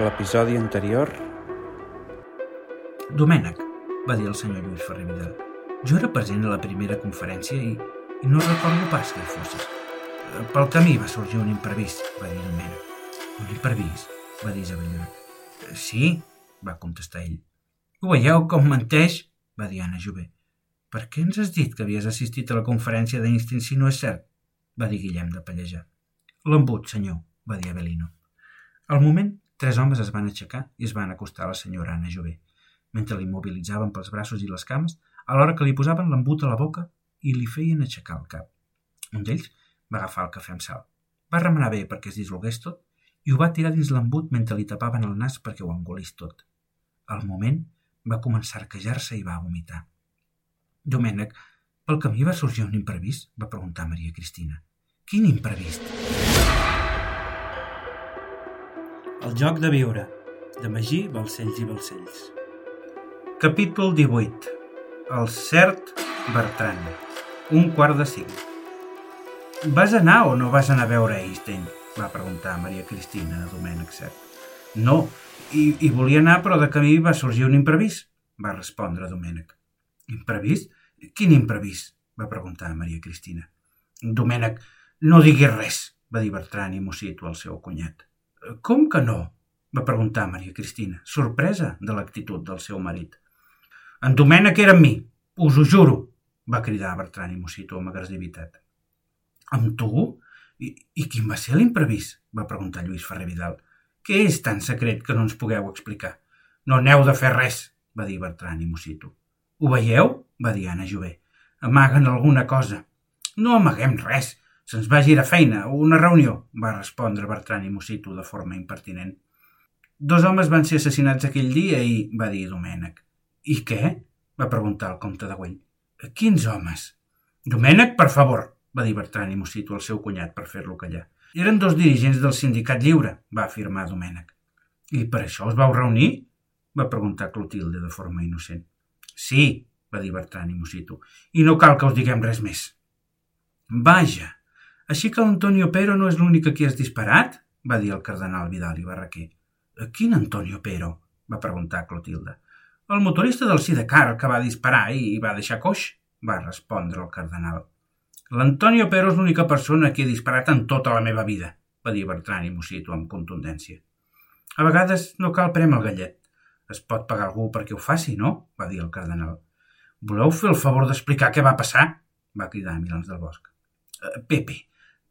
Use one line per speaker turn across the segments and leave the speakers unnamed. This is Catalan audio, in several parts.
L'episodi anterior...
Domènec, va dir el senyor Lluís Ferrer Vidal. Jo era present a la primera conferència i, i no recordo pas que hi fossis. Eh, pel camí va sorgir un imprevist, va dir Domènec. Un imprevist? va dir Isabel Lloret. Eh, sí, va contestar ell. Ho veieu com menteix? va dir Anna Jové. Per què ens has dit que havies assistit a la conferència d'Einstein si no és cert? va dir Guillem de Pallejà. L'embut, senyor, va dir Avelino. Al moment, tres homes es van aixecar i es van acostar a la senyora Anna Jové mentre l'immobilitzaven pels braços i les cames, alhora que li posaven l'embut a la boca i li feien aixecar el cap. Un d'ells va agafar el cafè amb sal. Va remenar bé perquè es dislogués tot i ho va tirar dins l'embut mentre li tapaven el nas perquè ho engolís tot. Al moment va començar a arquejar-se i va vomitar. Domènec, pel camí va sorgir un imprevist? va preguntar Maria Cristina. Quin imprevist? El joc de viure, de Magí, Balcells i Balcells. Capítol 18. El cert Bertran. Un quart de cinc. Vas anar o no vas anar a veure Einstein? va preguntar Maria Cristina a Domènec Cert. No, i, i volia anar, però de camí va sorgir un imprevist, va respondre Domènec. Imprevist? Quin imprevist? va preguntar Maria Cristina. Domènec, no diguis res, va dir Bertran i Mocito al seu cunyat. Com que no? va preguntar Maria Cristina, sorpresa de l'actitud del seu marit. En Domènec era amb mi, us ho juro, va cridar Bertran i Mocito amb agressivitat. Amb tu? I, I quin va ser l'imprevist? va preguntar Lluís Ferrer Vidal. Què és tan secret que no ens pugueu explicar? No n'heu de fer res, va dir Bertran i Mocito. Ho veieu? va dir Anna Jové. Amaguen alguna cosa. No amaguem res. Se'ns va girar feina, una reunió, va respondre Bertran i Mocito de forma impertinent. Dos homes van ser assassinats aquell dia i, va dir Domènec. I què? va preguntar el comte de Güell. Quins homes? Domènec, per favor, va dir Bertran i Mocito al seu cunyat per fer-lo callar. Eren dos dirigents del sindicat lliure, va afirmar Domènec. I per això us vau reunir? va preguntar Clotilde de forma innocent. Sí, va dir Bertran i Mocito, i no cal que us diguem res més. Vaja, així que l'Antonio Pero no és l'únic a qui has disparat? va dir el cardenal Vidal i Barraquer. Quin Antonio Pero? va preguntar Clotilde. El motorista del Sidecar que va disparar i va deixar coix, va respondre el cardenal. L'Antonio Pero és l'única persona que he disparat en tota la meva vida, va dir Bertran i Mocito amb contundència. A vegades no cal prem el gallet. Es pot pagar algú perquè ho faci, no? va dir el cardenal. Voleu fer el favor d'explicar què va passar? va cridar Milans del Bosc. Eh, Pepe,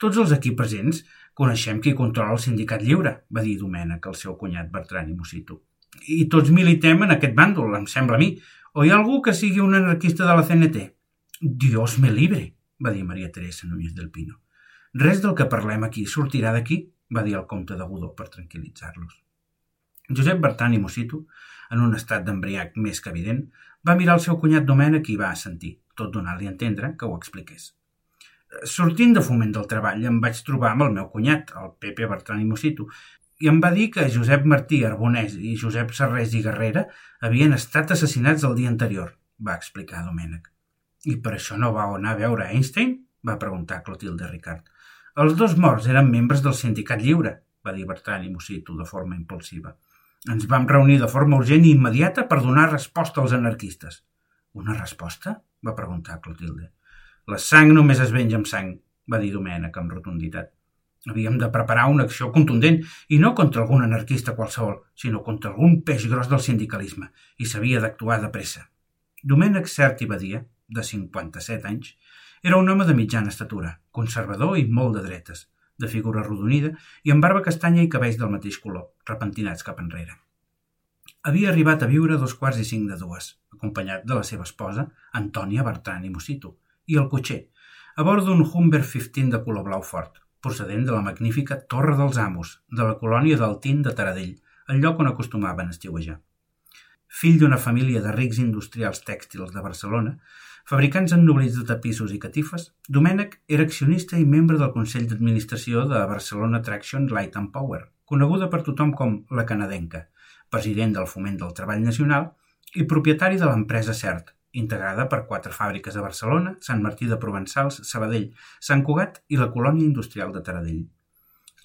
tots els aquí presents coneixem qui controla el sindicat lliure, va dir Domènec, el seu cunyat Bertran i Mocito i tots militem en aquest bàndol, em sembla a mi. O hi ha algú que sigui un anarquista de la CNT? Dios me libre, va dir Maria Teresa Núñez del Pino. Res del que parlem aquí sortirà d'aquí, va dir el comte de Godó per tranquil·litzar-los. Josep Bertan i Mocito, en un estat d'embriac més que evident, va mirar el seu cunyat Domènec i va assentir, tot donant-li a entendre que ho expliqués. Sortint de foment del treball em vaig trobar amb el meu cunyat, el Pepe Bertran i Mocito, i em va dir que Josep Martí Arbonès i Josep Serrés i Guerrera havien estat assassinats el dia anterior, va explicar Domènec. I per això no vau anar a veure Einstein? va preguntar Clotilde Ricard. Els dos morts eren membres del sindicat lliure, va dir Bertran i Mocito de forma impulsiva. Ens vam reunir de forma urgent i immediata per donar resposta als anarquistes. Una resposta? va preguntar Clotilde. La sang només es venja amb sang, va dir Domènec amb rotunditat. Havíem de preparar una acció contundent i no contra algun anarquista qualsevol, sinó contra algun peix gros del sindicalisme, i s'havia d'actuar de pressa. Domènec Cert i Badia, de 57 anys, era un home de mitjana estatura, conservador i molt de dretes, de figura rodonida i amb barba castanya i cabells del mateix color, repentinats cap enrere. Havia arribat a viure dos quarts i cinc de dues, acompanyat de la seva esposa, Antònia Bertran i Mocito, i el cotxer, a bord d'un Humber 15 de color blau fort, procedent de la magnífica Torre dels Amos, de la colònia del Tint de Taradell, el lloc on acostumaven a estiuejar. Fill d'una família de rics industrials tèxtils de Barcelona, fabricants ennoblits de tapissos i catifes, Domènec era accionista i membre del Consell d'Administració de Barcelona Traction Light and Power, coneguda per tothom com la canadenca, president del Foment del Treball Nacional i propietari de l'empresa CERT, integrada per quatre fàbriques a Barcelona, Sant Martí de Provençals, Sabadell, Sant Cugat i la colònia industrial de Taradell.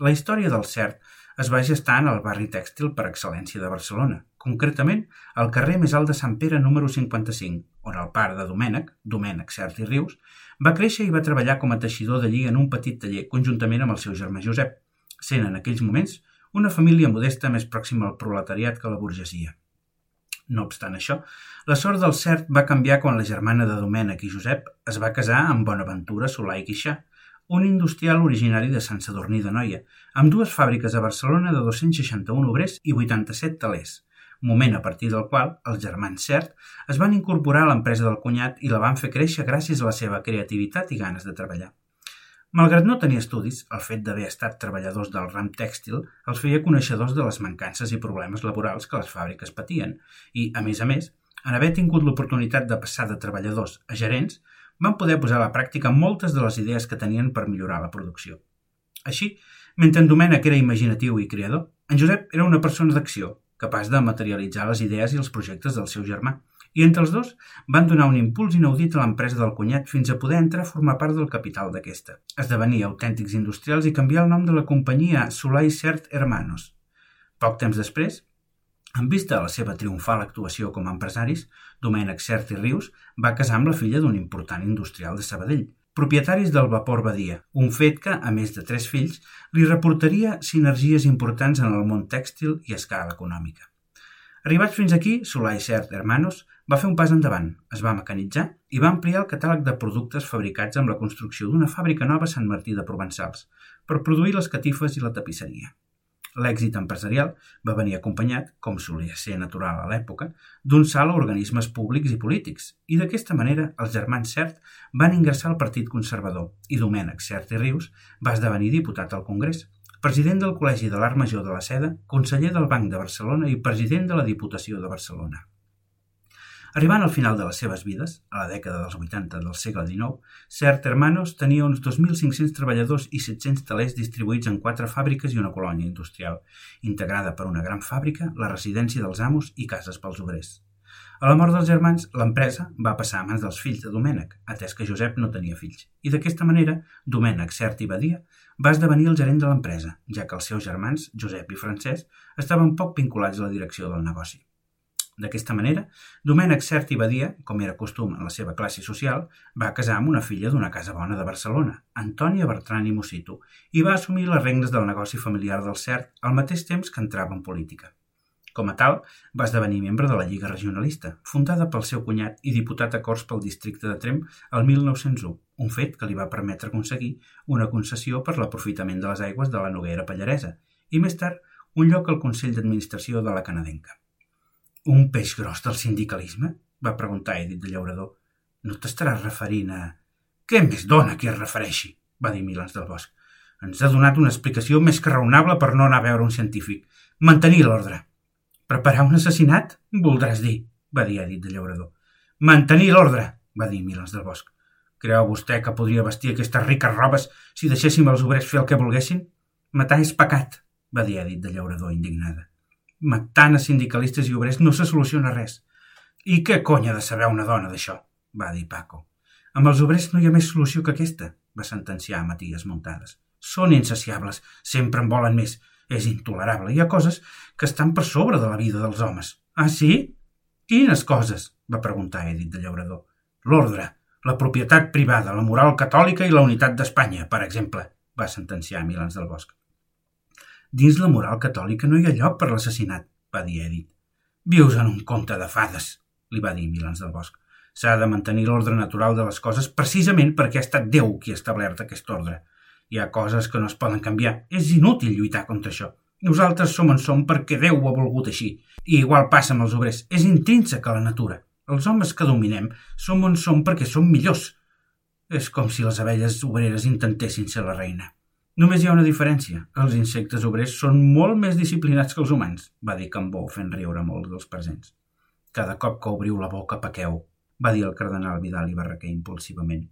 La història del CERT es va gestar en el barri tèxtil per excel·lència de Barcelona, concretament al carrer més alt de Sant Pere número 55, on el pare de Domènec, Domènec Cert i Rius, va créixer i va treballar com a teixidor d'allí en un petit taller conjuntament amb el seu germà Josep, sent en aquells moments una família modesta més pròxima al proletariat que a la burgesia. No obstant això, la sort del cert va canviar quan la germana de Domènec i Josep es va casar amb Bonaventura Solà i Quixà, un industrial originari de Sant Sadurní de Noia, amb dues fàbriques a Barcelona de 261 obrers i 87 talers, moment a partir del qual els germans Cert es van incorporar a l'empresa del cunyat i la van fer créixer gràcies a la seva creativitat i ganes de treballar. Malgrat no tenir estudis, el fet d'haver estat treballadors del ram tèxtil els feia coneixedors de les mancances i problemes laborals que les fàbriques patien i, a més a més, en haver tingut l'oportunitat de passar de treballadors a gerents, van poder posar a la pràctica moltes de les idees que tenien per millorar la producció. Així, mentre en Domènec era imaginatiu i creador, en Josep era una persona d'acció, capaç de materialitzar les idees i els projectes del seu germà, i entre els dos van donar un impuls inaudit a l'empresa del cunyat fins a poder entrar a formar part del capital d'aquesta, esdevenir autèntics industrials i canviar el nom de la companyia Solai Cert Hermanos. Poc temps després, en vista de la seva triomfal actuació com a empresaris, Domènec Cert i Rius va casar amb la filla d'un important industrial de Sabadell, propietaris del Vapor Badia, un fet que, a més de tres fills, li reportaria sinergies importants en el món tèxtil i a escala econòmica. Arribats fins aquí, Solà i Cert Hermanos va fer un pas endavant, es va mecanitzar i va ampliar el catàleg de productes fabricats amb la construcció d'una fàbrica nova a Sant Martí de Provençals per produir les catifes i la tapisseria. L'èxit empresarial va venir acompanyat, com solia ser natural a l'època, d'un salt a organismes públics i polítics, i d'aquesta manera els germans Cert van ingressar al Partit Conservador i Domènec Cert i Rius va esdevenir diputat al Congrés, president del Col·legi de l'Art Major de la Seda, conseller del Banc de Barcelona i president de la Diputació de Barcelona. Arribant al final de les seves vides, a la dècada dels 80 del segle XIX, Cert Hermanos tenia uns 2.500 treballadors i 700 talers distribuïts en quatre fàbriques i una colònia industrial, integrada per una gran fàbrica, la residència dels amos i cases pels obrers. A la mort dels germans, l'empresa va passar a mans dels fills de Domènec, atès que Josep no tenia fills, i d'aquesta manera, Domènec, Cert i Badia va esdevenir el gerent de l'empresa, ja que els seus germans, Josep i Francesc, estaven poc vinculats a la direcció del negoci. D'aquesta manera, Domènec Cert i Badia, com era costum en la seva classe social, va casar amb una filla d'una casa bona de Barcelona, Antònia Bertran i Mosito, i va assumir les regnes del negoci familiar del Cert al mateix temps que entrava en política. Com a tal, va esdevenir membre de la Lliga Regionalista, fundada pel seu cunyat i diputat a Corts pel districte de Trem el 1901, un fet que li va permetre aconseguir una concessió per l'aprofitament de les aigües de la Noguera Pallaresa i, més tard, un lloc al Consell d'Administració de la Canadenca. Un peix gros del sindicalisme? va preguntar Edith de Llaurador. No t'estaràs referint a... Què més dona que es refereixi? va dir Milans del Bosc. Ens ha donat una explicació més que raonable per no anar a veure un científic. Mantenir l'ordre. Preparar un assassinat? Voldràs dir, va dir Edith de Llaurador. Mantenir l'ordre, va dir Milans del Bosc. Creu vostè que podria vestir aquestes riques robes si deixéssim els obrers fer el que volguessin? Matar és pecat, va dir Edith de Llaurador indignada matant a sindicalistes i obrers no se soluciona res. I què cony ha de saber una dona d'això? va dir Paco. Amb els obrers no hi ha més solució que aquesta, va sentenciar Matías Montades. Són insaciables, sempre en volen més. És intolerable. Hi ha coses que estan per sobre de la vida dels homes. Ah, sí? Quines coses? va preguntar Edith de Llaurador. L'ordre, la propietat privada, la moral catòlica i la unitat d'Espanya, per exemple, va sentenciar Milans del Bosc. Dins la moral catòlica no hi ha lloc per l'assassinat, va dir Edith. Vius en un conte de fades, li va dir Milans del Bosc. S'ha de mantenir l'ordre natural de les coses precisament perquè ha estat Déu qui ha establert aquest ordre. Hi ha coses que no es poden canviar. És inútil lluitar contra això. Nosaltres som en som perquè Déu ho ha volgut així. I igual passa amb els obrers. És intrínsec a la natura. Els homes que dominem som on som perquè som millors. És com si les abelles obreres intentessin ser la reina. Només hi ha una diferència. Els insectes obrers són molt més disciplinats que els humans, va dir Cambó fent riure molt dels presents. Cada cop que obriu la boca pequeu, va dir el cardenal Vidal i Barraquer impulsivament.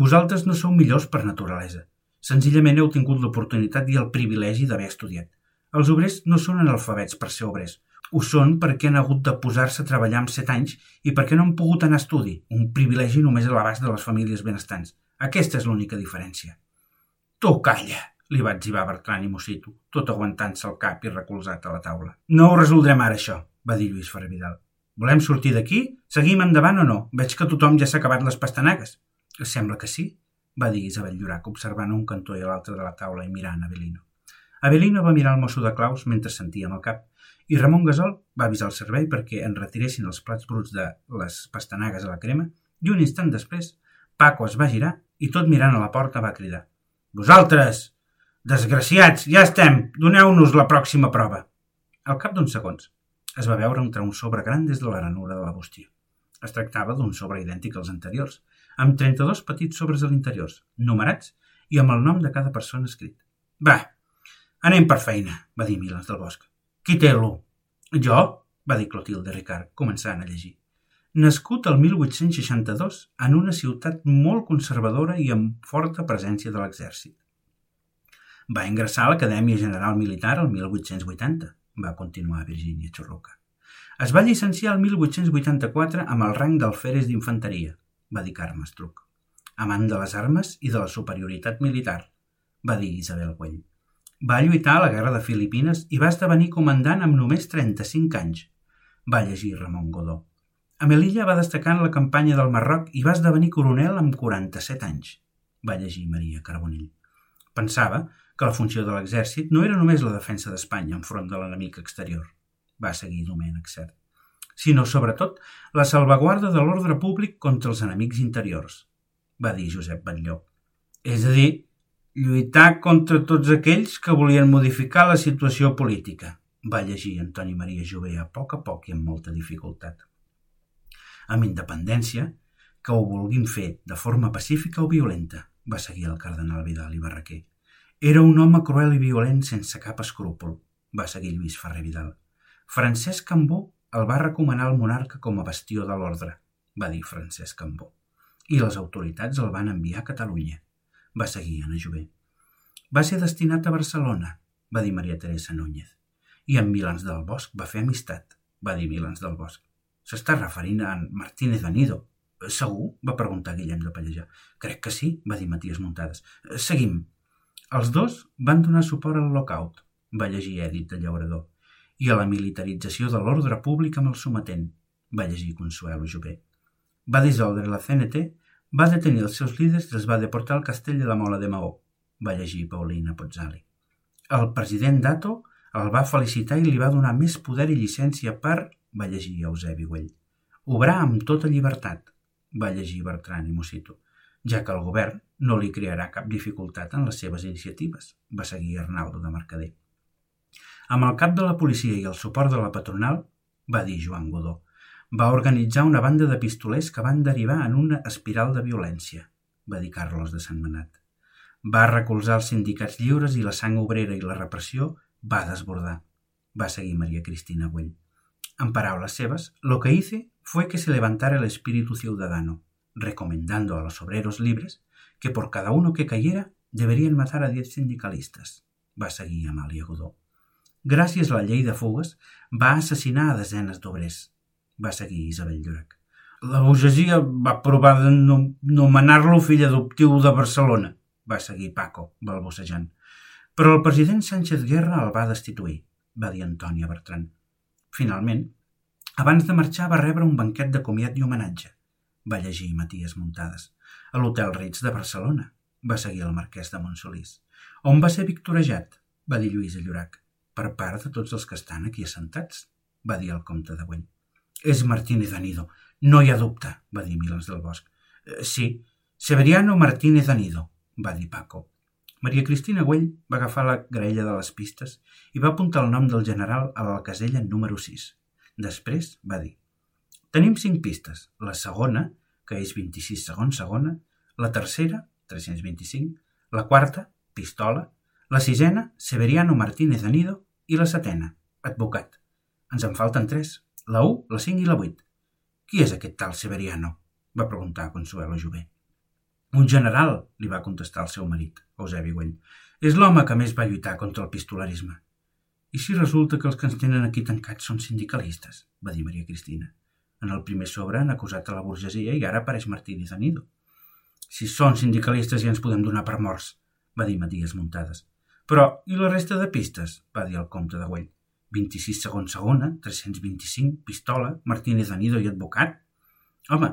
Vosaltres no sou millors per naturalesa. Senzillament heu tingut l'oportunitat i el privilegi d'haver estudiat. Els obrers no són analfabets per ser obrers. Ho són perquè han hagut de posar-se a treballar amb set anys i perquè no han pogut anar a estudi, un privilegi només a l'abast de les famílies benestants. Aquesta és l'única diferència. Tu calla, li va etzibar Bertran i Mosito, tot aguantant-se el cap i recolzat a la taula. No ho resoldrem ara, això, va dir Lluís Ferrevidal. Volem sortir d'aquí? Seguim endavant o no? Veig que tothom ja s'ha acabat les pastanagues. Sembla que sí, va dir Isabel Llorac, observant un cantó i l'altre de la taula i mirant Avelino. Avelino va mirar el mosso de claus mentre sentia amb el cap i Ramon Gasol va avisar el servei perquè en retiressin els plats bruts de les pastanagues a la crema i un instant després Paco es va girar i tot mirant a la porta va cridar «Vosaltres! Desgraciats! Ja estem! Doneu-nos la pròxima prova!» Al cap d'uns segons es va veure entrar un sobre gran des de la ranura de la bústia. Es tractava d'un sobre idèntic als anteriors, amb 32 petits sobres a l'interior, numerats i amb el nom de cada persona escrit. Va, anem per feina, va dir Milans del Bosc. Qui té l'1? Jo, va dir Clotilde Ricard, començant a llegir. Nascut el 1862 en una ciutat molt conservadora i amb forta presència de l'exèrcit. Va ingressar a l'Acadèmia General Militar el 1880, va continuar Virginia Churruca. Es va llicenciar el 1884 amb el rang d'alferes d'infanteria, va dir Carme Estruc. Amant de les armes i de la superioritat militar, va dir Isabel Güell. Va lluitar a la guerra de Filipines i va esdevenir comandant amb només 35 anys, va llegir Ramon Godó. A Melilla va destacar en la campanya del Marroc i va esdevenir coronel amb 47 anys, va llegir Maria Carbonell. Pensava que la funció de l'exèrcit no era només la defensa d'Espanya enfront de l'enemic exterior, va seguir Domènec Cert, sinó, sobretot, la salvaguarda de l'ordre públic contra els enemics interiors, va dir Josep Batlló. És a dir, lluitar contra tots aquells que volien modificar la situació política, va llegir Antoni Maria Jové a poc a poc i amb molta dificultat. Amb independència, que ho vulguin fer de forma pacífica o violenta, va seguir el cardenal Vidal i Barraquer. Era un home cruel i violent sense cap escrúpol, va seguir Lluís Ferrer Vidal. Francesc Cambó el va recomanar al monarca com a bastió de l'ordre, va dir Francesc Cambó. I les autoritats el van enviar a Catalunya, va seguir Anna Jové. Va ser destinat a Barcelona, va dir Maria Teresa Núñez. I amb Milans del Bosc va fer amistat, va dir Milans del Bosc. S'està referint a en Martínez de Nido. Segur? va preguntar Guillem de Pallejà. Crec que sí, va dir Matías Muntades. Seguim. Els dos van donar suport al lockout, va llegir Èdit de Llaurador, i a la militarització de l'ordre públic amb el sometent, va llegir Consuelo Jové. Va dissoldre la CNT, va detenir els seus líders i els va deportar al castell de la Mola de Maó, va llegir Paulina Pozzali. El president Dato el va felicitar i li va donar més poder i llicència per, va llegir Eusebi Güell, obrar amb tota llibertat, va llegir Bertran i Mosito ja que el govern no li crearà cap dificultat en les seves iniciatives, va seguir Arnaldo de Mercader. Amb el cap de la policia i el suport de la patronal, va dir Joan Godó, va organitzar una banda de pistolers que van derivar en una espiral de violència, va dir Carlos de Sant Manat. Va recolzar els sindicats lliures i la sang obrera i la repressió va desbordar, va seguir Maria Cristina Güell. En paraules seves, lo que hice fue que se levantara el espíritu ciudadano, recomendando a los obreros libres que por cada uno que cayera deberían matar a diez sindicalistes, va seguir Amàlia Godó. Gràcies a la llei de fugues, va assassinar a desenes d'obrers, va seguir Isabel Llorac. La burgesia va provar de nomenar-lo fill adoptiu de Barcelona, va seguir Paco, balbucejant. Però el president Sánchez Guerra el va destituir, va dir Antònia Bertran. Finalment, abans de marxar va rebre un banquet de comiat i homenatge va llegir Maties Muntades. A l'Hotel Ritz de Barcelona, va seguir el marquès de Montsolís. On va ser victorejat? va dir Lluís Llorac. Per part de tots els que estan aquí assentats, va dir el comte de Güell. És Martínez Anido, no hi ha dubte, va dir Milans del Bosc. Eh, sí, Severiano Martínez Anido, va dir Paco. Maria Cristina Güell va agafar la graella de les pistes i va apuntar el nom del general a la casella número 6. Després va dir Tenim cinc pistes. La segona, que és 26 segons segona, la tercera, 325, la quarta, pistola, la sisena, Severiano Martínez Anido, i la setena, advocat. Ens en falten tres, la 1, la 5 i la 8. Qui és aquest tal Severiano? va preguntar Consuelo Jové. Un general, li va contestar el seu marit, Eusebi Güell. És l'home que més va lluitar contra el pistolerisme. I si resulta que els que ens tenen aquí tancats són sindicalistes? va dir Maria Cristina. En el primer sobre han acusat a la burgesia i ara apareix de Nido. Si són sindicalistes ja ens podem donar per morts, va dir Matías Muntades. Però, i la resta de pistes? va dir el comte de Güell. 26 segons segona, 325, pistola, Martínez Anido i advocat? Home,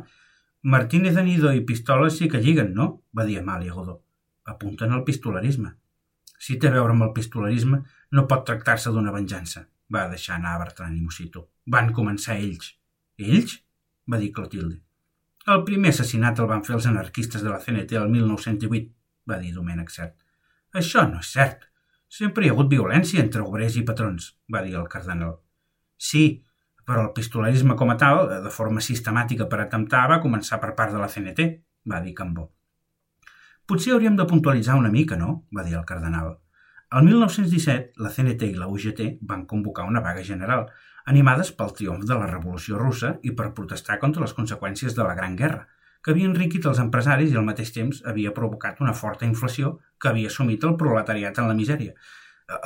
Martínez Anido i pistola sí que lliguen, no? va dir Amàlia Godó. Apunten al pistolarisme. Si té a veure amb el pistolarisme, no pot tractar-se d'una venjança, va deixar anar Bertran i Mosito. Van començar ells. Ells? va dir Clotilde. El primer assassinat el van fer els anarquistes de la CNT el 1918, va dir Domènec Cert. Això no és cert. Sempre hi ha hagut violència entre obrers i patrons, va dir el cardenal. Sí, però el pistolarisme com a tal, de forma sistemàtica per atemptar, va començar per part de la CNT, va dir Cambó. Potser hauríem de puntualitzar una mica, no? va dir el cardenal. El 1917, la CNT i la UGT van convocar una vaga general, animades pel triomf de la Revolució Russa i per protestar contra les conseqüències de la Gran Guerra, que havia enriquit els empresaris i al mateix temps havia provocat una forta inflació que havia assumit el proletariat en la misèria.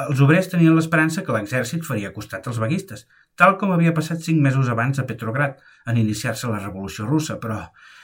Els obrers tenien l'esperança que l'exèrcit faria costat als vaguistes, tal com havia passat cinc mesos abans a Petrograd, en iniciar-se la Revolució Russa, però,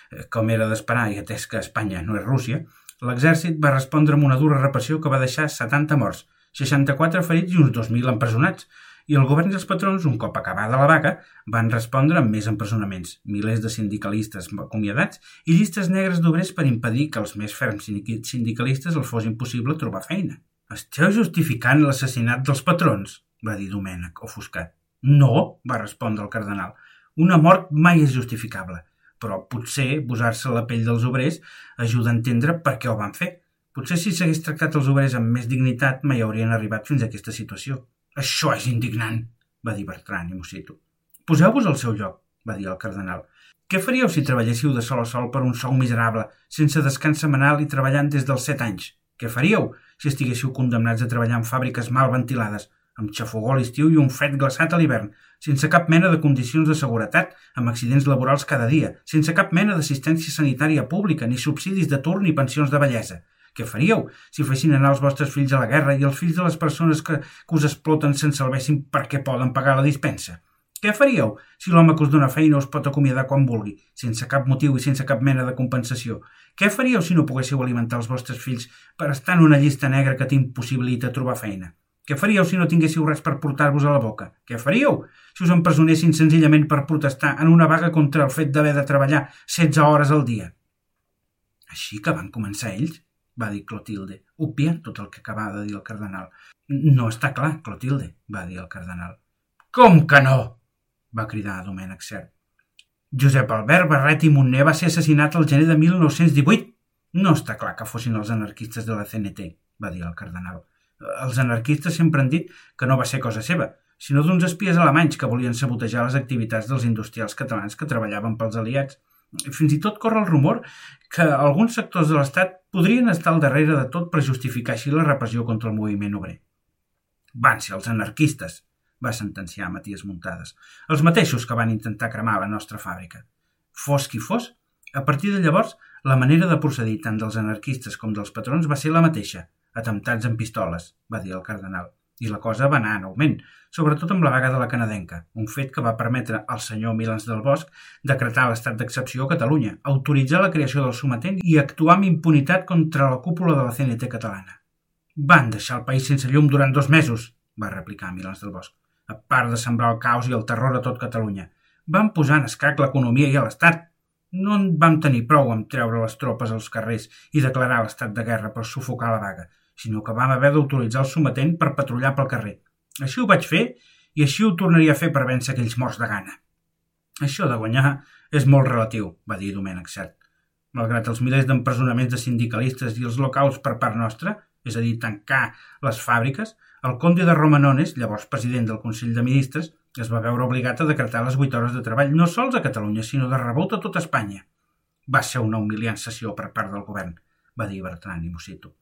eh, com era d'esperar i atès que Espanya no és Rússia, l'exèrcit va respondre amb una dura repressió que va deixar 70 morts, 64 ferits i uns 2.000 empresonats, i el govern i els patrons, un cop acabada la vaga, van respondre amb més empresonaments, milers de sindicalistes acomiadats i llistes negres d'obrers per impedir que els més ferms sindicalistes els fos impossible trobar feina. Esteu justificant l'assassinat dels patrons? va dir Domènec, ofuscat. No, va respondre el cardenal. Una mort mai és justificable, però potser posar-se la pell dels obrers ajuda a entendre per què ho van fer. Potser si s'hagués tractat els obrers amb més dignitat mai haurien arribat fins a aquesta situació. Això és indignant, va dir Bertran i Mosito. Poseu-vos al seu lloc, va dir el cardenal. Què faríeu si treballéssiu de sol a sol per un sou miserable, sense descans setmanal i treballant des dels set anys? Què faríeu si estiguéssiu condemnats a treballar en fàbriques mal ventilades, amb xafogó a l'estiu i un fred glaçat a l'hivern, sense cap mena de condicions de seguretat, amb accidents laborals cada dia, sense cap mena d'assistència sanitària pública, ni subsidis de torn ni pensions de bellesa, què faríeu si fessin anar els vostres fills a la guerra i els fills de les persones que, que us exploten se'n salvessin perquè poden pagar la dispensa? Què faríeu si l'home que us dona feina us pot acomiadar quan vulgui, sense cap motiu i sense cap mena de compensació? Què faríeu si no poguéssiu alimentar els vostres fills per estar en una llista negra que t'impossibilita trobar feina? Què faríeu si no tinguéssiu res per portar-vos a la boca? Què faríeu si us empresonessin senzillament per protestar en una vaga contra el fet d'haver de treballar 16 hores al dia? Així que van començar ells va dir Clotilde, obviant tot el que acabava de dir el cardenal. No està clar, Clotilde, va dir el cardenal. Com que no? va cridar Domènec Cert. Josep Albert Barret i Montner va ser assassinat el gener de 1918. No està clar que fossin els anarquistes de la CNT, va dir el cardenal. Els anarquistes sempre han dit que no va ser cosa seva, sinó d'uns espies alemanys que volien sabotejar les activitats dels industrials catalans que treballaven pels aliats. Fins i tot corre el rumor que alguns sectors de l'Estat podrien estar al darrere de tot per justificar així la repressió contra el moviment obrer. Van ser els anarquistes, va sentenciar Matías Muntades, els mateixos que van intentar cremar la nostra fàbrica. Fos qui fos, a partir de llavors, la manera de procedir tant dels anarquistes com dels patrons va ser la mateixa, atemptats amb pistoles, va dir el cardenal i la cosa va anar en augment, sobretot amb la vaga de la canadenca, un fet que va permetre al senyor Milans del Bosch decretar l'estat d'excepció a Catalunya, autoritzar la creació del sometent i actuar amb impunitat contra la cúpula de la CNT catalana. Van deixar el país sense llum durant dos mesos, va replicar Milans del Bosch, a part de sembrar el caos i el terror a tot Catalunya. Van posar en escac l'economia i l'Estat. No en vam tenir prou amb treure les tropes als carrers i declarar l'estat de guerra per sufocar la vaga, sinó que vam haver d'autoritzar el sometent per patrullar pel carrer. Així ho vaig fer i així ho tornaria a fer per vèncer aquells morts de gana. Això de guanyar és molt relatiu, va dir Domènec Cert. Malgrat els milers d'empresonaments de sindicalistes i els locals per part nostra, és a dir, tancar les fàbriques, el conde de Romanones, llavors president del Consell de Ministres, es va veure obligat a decretar les 8 hores de treball no sols a Catalunya, sinó de rebot a tota Espanya. Va ser una humiliant sessió per part del govern, va dir Bertran i Mosito.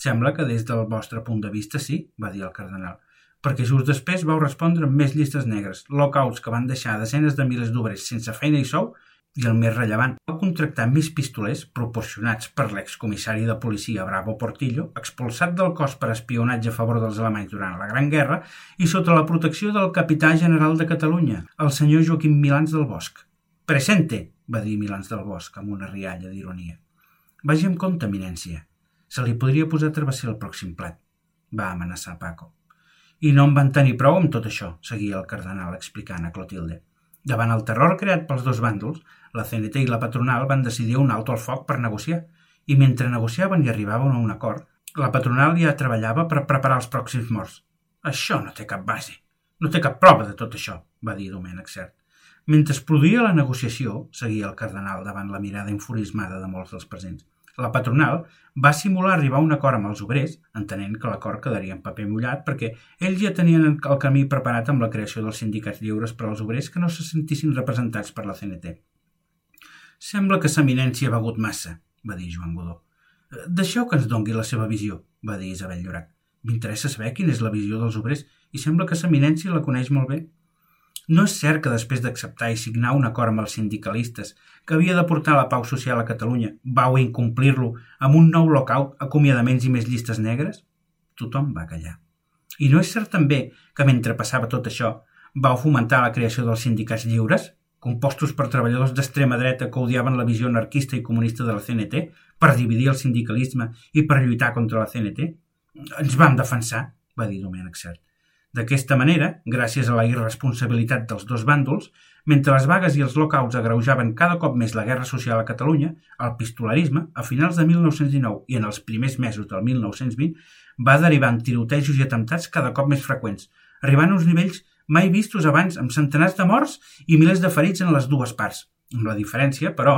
Sembla que des del vostre punt de vista sí, va dir el cardenal, perquè just després vau respondre amb més llistes negres, locals que van deixar desenes de milers d'obrers sense feina i sou, i el més rellevant, vau contractar més pistolers proporcionats per l'excomissari de policia Bravo Portillo, expulsat del cos per espionatge a favor dels alemanys durant la Gran Guerra i sota la protecció del capità general de Catalunya, el senyor Joaquim Milans del Bosch. Presente, va dir Milans del Bosch amb una rialla d'ironia. Vagi amb compte, eminència. Se li podria posar travesser al pròxim plat. va amenaçar Paco. I no en van tenir prou amb tot això, seguia el cardenal explicant a Clotilde. Davant el terror creat pels dos bàndols, la CNT i la patronal van decidir un alto al foc per negociar, i mentre negociaven i arribaven a un acord, la patronal ja treballava per preparar els pròxims morts. Això no té cap base. No té cap prova de tot això, va dir Domènec Cert. Mentre es produïa la negociació, seguia el cardenal davant la mirada enfurismada de molts dels presents, la patronal va simular arribar a un acord amb els obrers, entenent que l'acord quedaria en paper mullat perquè ells ja tenien el camí preparat amb la creació dels sindicats lliures per als obrers que no se sentissin representats per la CNT. Sembla que s'eminència ha begut massa, va dir Joan Godó. Deixeu que ens dongui la seva visió, va dir Isabel Llorac. M'interessa saber quina és la visió dels obrers i sembla que s'eminència la coneix molt bé. No és cert que després d'acceptar i signar un acord amb els sindicalistes que havia de portar la pau social a Catalunya vau incomplir-lo amb un nou lockout, acomiadaments i més llistes negres? Tothom va callar. I no és cert també que mentre passava tot això vau fomentar la creació dels sindicats lliures, compostos per treballadors d'extrema dreta que odiaven la visió anarquista i comunista de la CNT, per dividir el sindicalisme i per lluitar contra la CNT? Ens vam defensar, va dir Domènec Cert. D'aquesta manera, gràcies a la irresponsabilitat dels dos bàndols, mentre les vagues i els lockouts agreujaven cada cop més la guerra social a Catalunya, el pistolarisme, a finals de 1919 i en els primers mesos del 1920, va derivar en tirotejos i atemptats cada cop més freqüents, arribant a uns nivells mai vistos abans amb centenars de morts i milers de ferits en les dues parts, amb la diferència, però,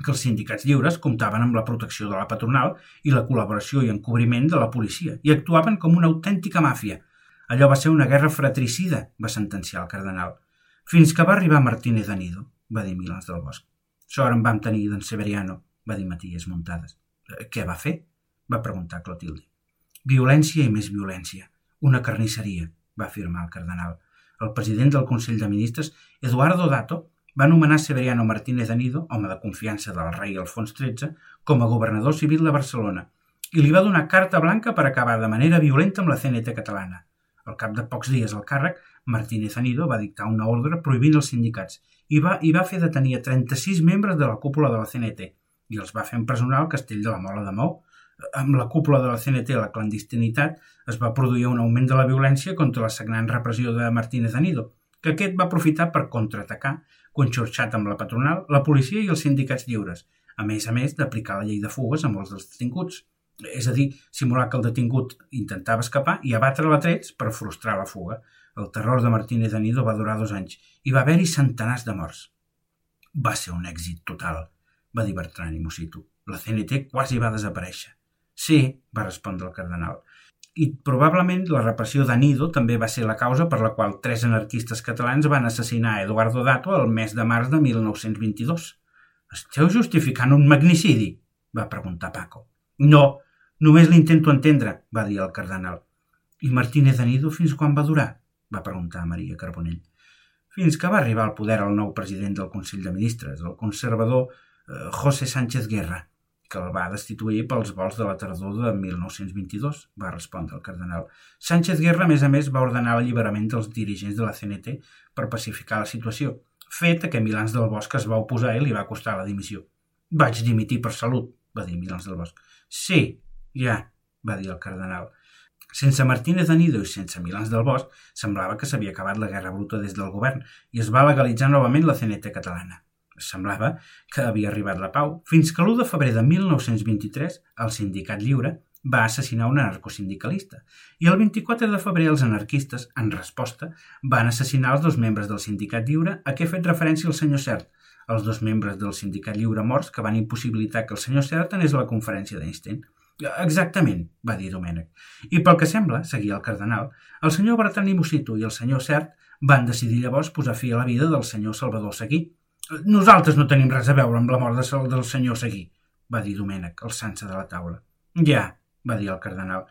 que els sindicats lliures comptaven amb la protecció de la patronal i la col·laboració i encobriment de la policia i actuaven com una autèntica màfia, allò va ser una guerra fratricida, va sentenciar el cardenal. Fins que va arribar Martínez de Nido, va dir Milans del Bosc. Sort en vam tenir d'en Severiano, va dir Matías Muntades. Eh, què va fer? va preguntar Clotilde. Violència i més violència. Una carnisseria, va afirmar el cardenal. El president del Consell de Ministres, Eduardo Dato, va nomenar Severiano Martínez de Nido, home de confiança del rei Alfons XIII, com a governador civil de Barcelona i li va donar carta blanca per acabar de manera violenta amb la CNT catalana. Al cap de pocs dies al càrrec, Martínez Anido va dictar una ordre prohibint els sindicats i va, i va fer detenir a 36 membres de la cúpula de la CNT i els va fer empresonar al castell de la Mola de Mou. Amb la cúpula de la CNT a la clandestinitat es va produir un augment de la violència contra la sagnant repressió de Martínez Anido, que aquest va aprofitar per contraatacar, conxorxat amb la patronal, la policia i els sindicats lliures, a més a més d'aplicar la llei de fugues a molts dels detinguts. És a dir, simular que el detingut intentava escapar i abatre-la trets per frustrar la fuga. El terror de Martínez de Nido va durar dos anys i va haver-hi centenars de morts. Va ser un èxit total, va dir Bertran i Mosito. La CNT quasi va desaparèixer. Sí, va respondre el cardenal. I probablement la repressió de Nido també va ser la causa per la qual tres anarquistes catalans van assassinar Eduardo Dato el mes de març de 1922. Esteu justificant un magnicidi? va preguntar Paco. No, Només l'intento entendre, va dir el cardenal. I Martínez de Nido fins quan va durar? va preguntar Maria Carbonell. Fins que va arribar al poder el nou president del Consell de Ministres, el conservador eh, José Sánchez Guerra, que el va destituir pels vols de la tardor de 1922, va respondre el cardenal. Sánchez Guerra, a més a més, va ordenar l'alliberament dels dirigents de la CNT per pacificar la situació, fet que Milans del Bosc es va oposar i li va costar la dimissió. Vaig dimitir per salut, va dir Milans del Bosc. Sí, ja, va dir el cardenal. Sense Martínez de Nido i sense Milans del Bosc, semblava que s'havia acabat la guerra bruta des del govern i es va legalitzar novament la CNT catalana. Semblava que havia arribat la pau, fins que l'1 de febrer de 1923 el Sindicat Lliure va assassinar un anarcosindicalista i el 24 de febrer els anarquistes, en resposta, van assassinar els dos membres del Sindicat Lliure a què ha fet referència el senyor Cert, els dos membres del Sindicat Lliure morts que van impossibilitar que el senyor Cert anés a la conferència d'Einstein. Exactament, va dir Domènec. I pel que sembla, seguia el cardenal, el senyor Bertran i Mosito i el senyor Cert van decidir llavors posar fi a la vida del senyor Salvador Seguí. Nosaltres no tenim res a veure amb la mort de, del senyor Seguí, va dir Domènec, alçant-se de la taula. Ja, va dir el cardenal.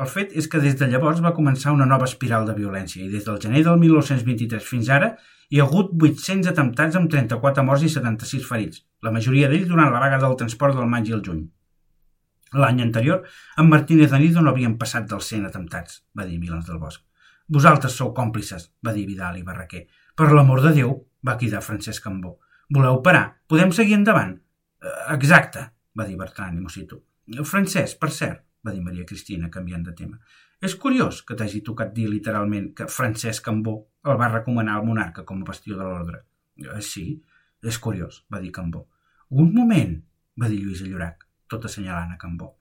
El fet és que des de llavors va començar una nova espiral de violència i des del gener del 1923 fins ara hi ha hagut 800 atemptats amb 34 morts i 76 ferits, la majoria d'ells durant la vaga del transport del maig i el juny. L'any anterior, en Martínez de Nido no havien passat dels 100 atemptats, va dir Milans del Bosc. Vosaltres sou còmplices, va dir Vidal i Barraquer. Per l'amor de Déu, va cridar Francesc Cambó. Voleu parar? Podem seguir endavant? Eh, exacte, va dir Bertran i Mosito. Francesc, per cert, va dir Maria Cristina, canviant de tema. És curiós que t'hagi tocat dir literalment que Francesc Cambó el va recomanar al monarca com a bastió de l'ordre. Eh, sí, és curiós, va dir Cambó. Un moment, va dir Lluís Llorac, tot assenyalant a Cambó.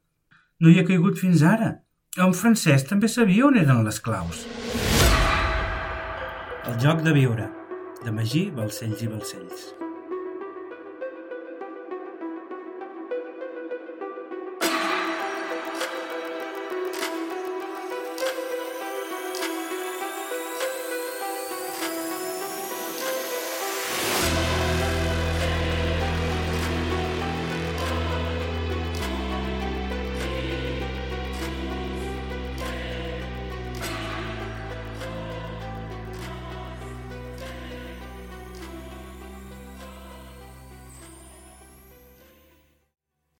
No hi ha caigut fins ara. En Francesc també sabia on eren les claus. El joc de viure, de Magí, Balcells i Balcells.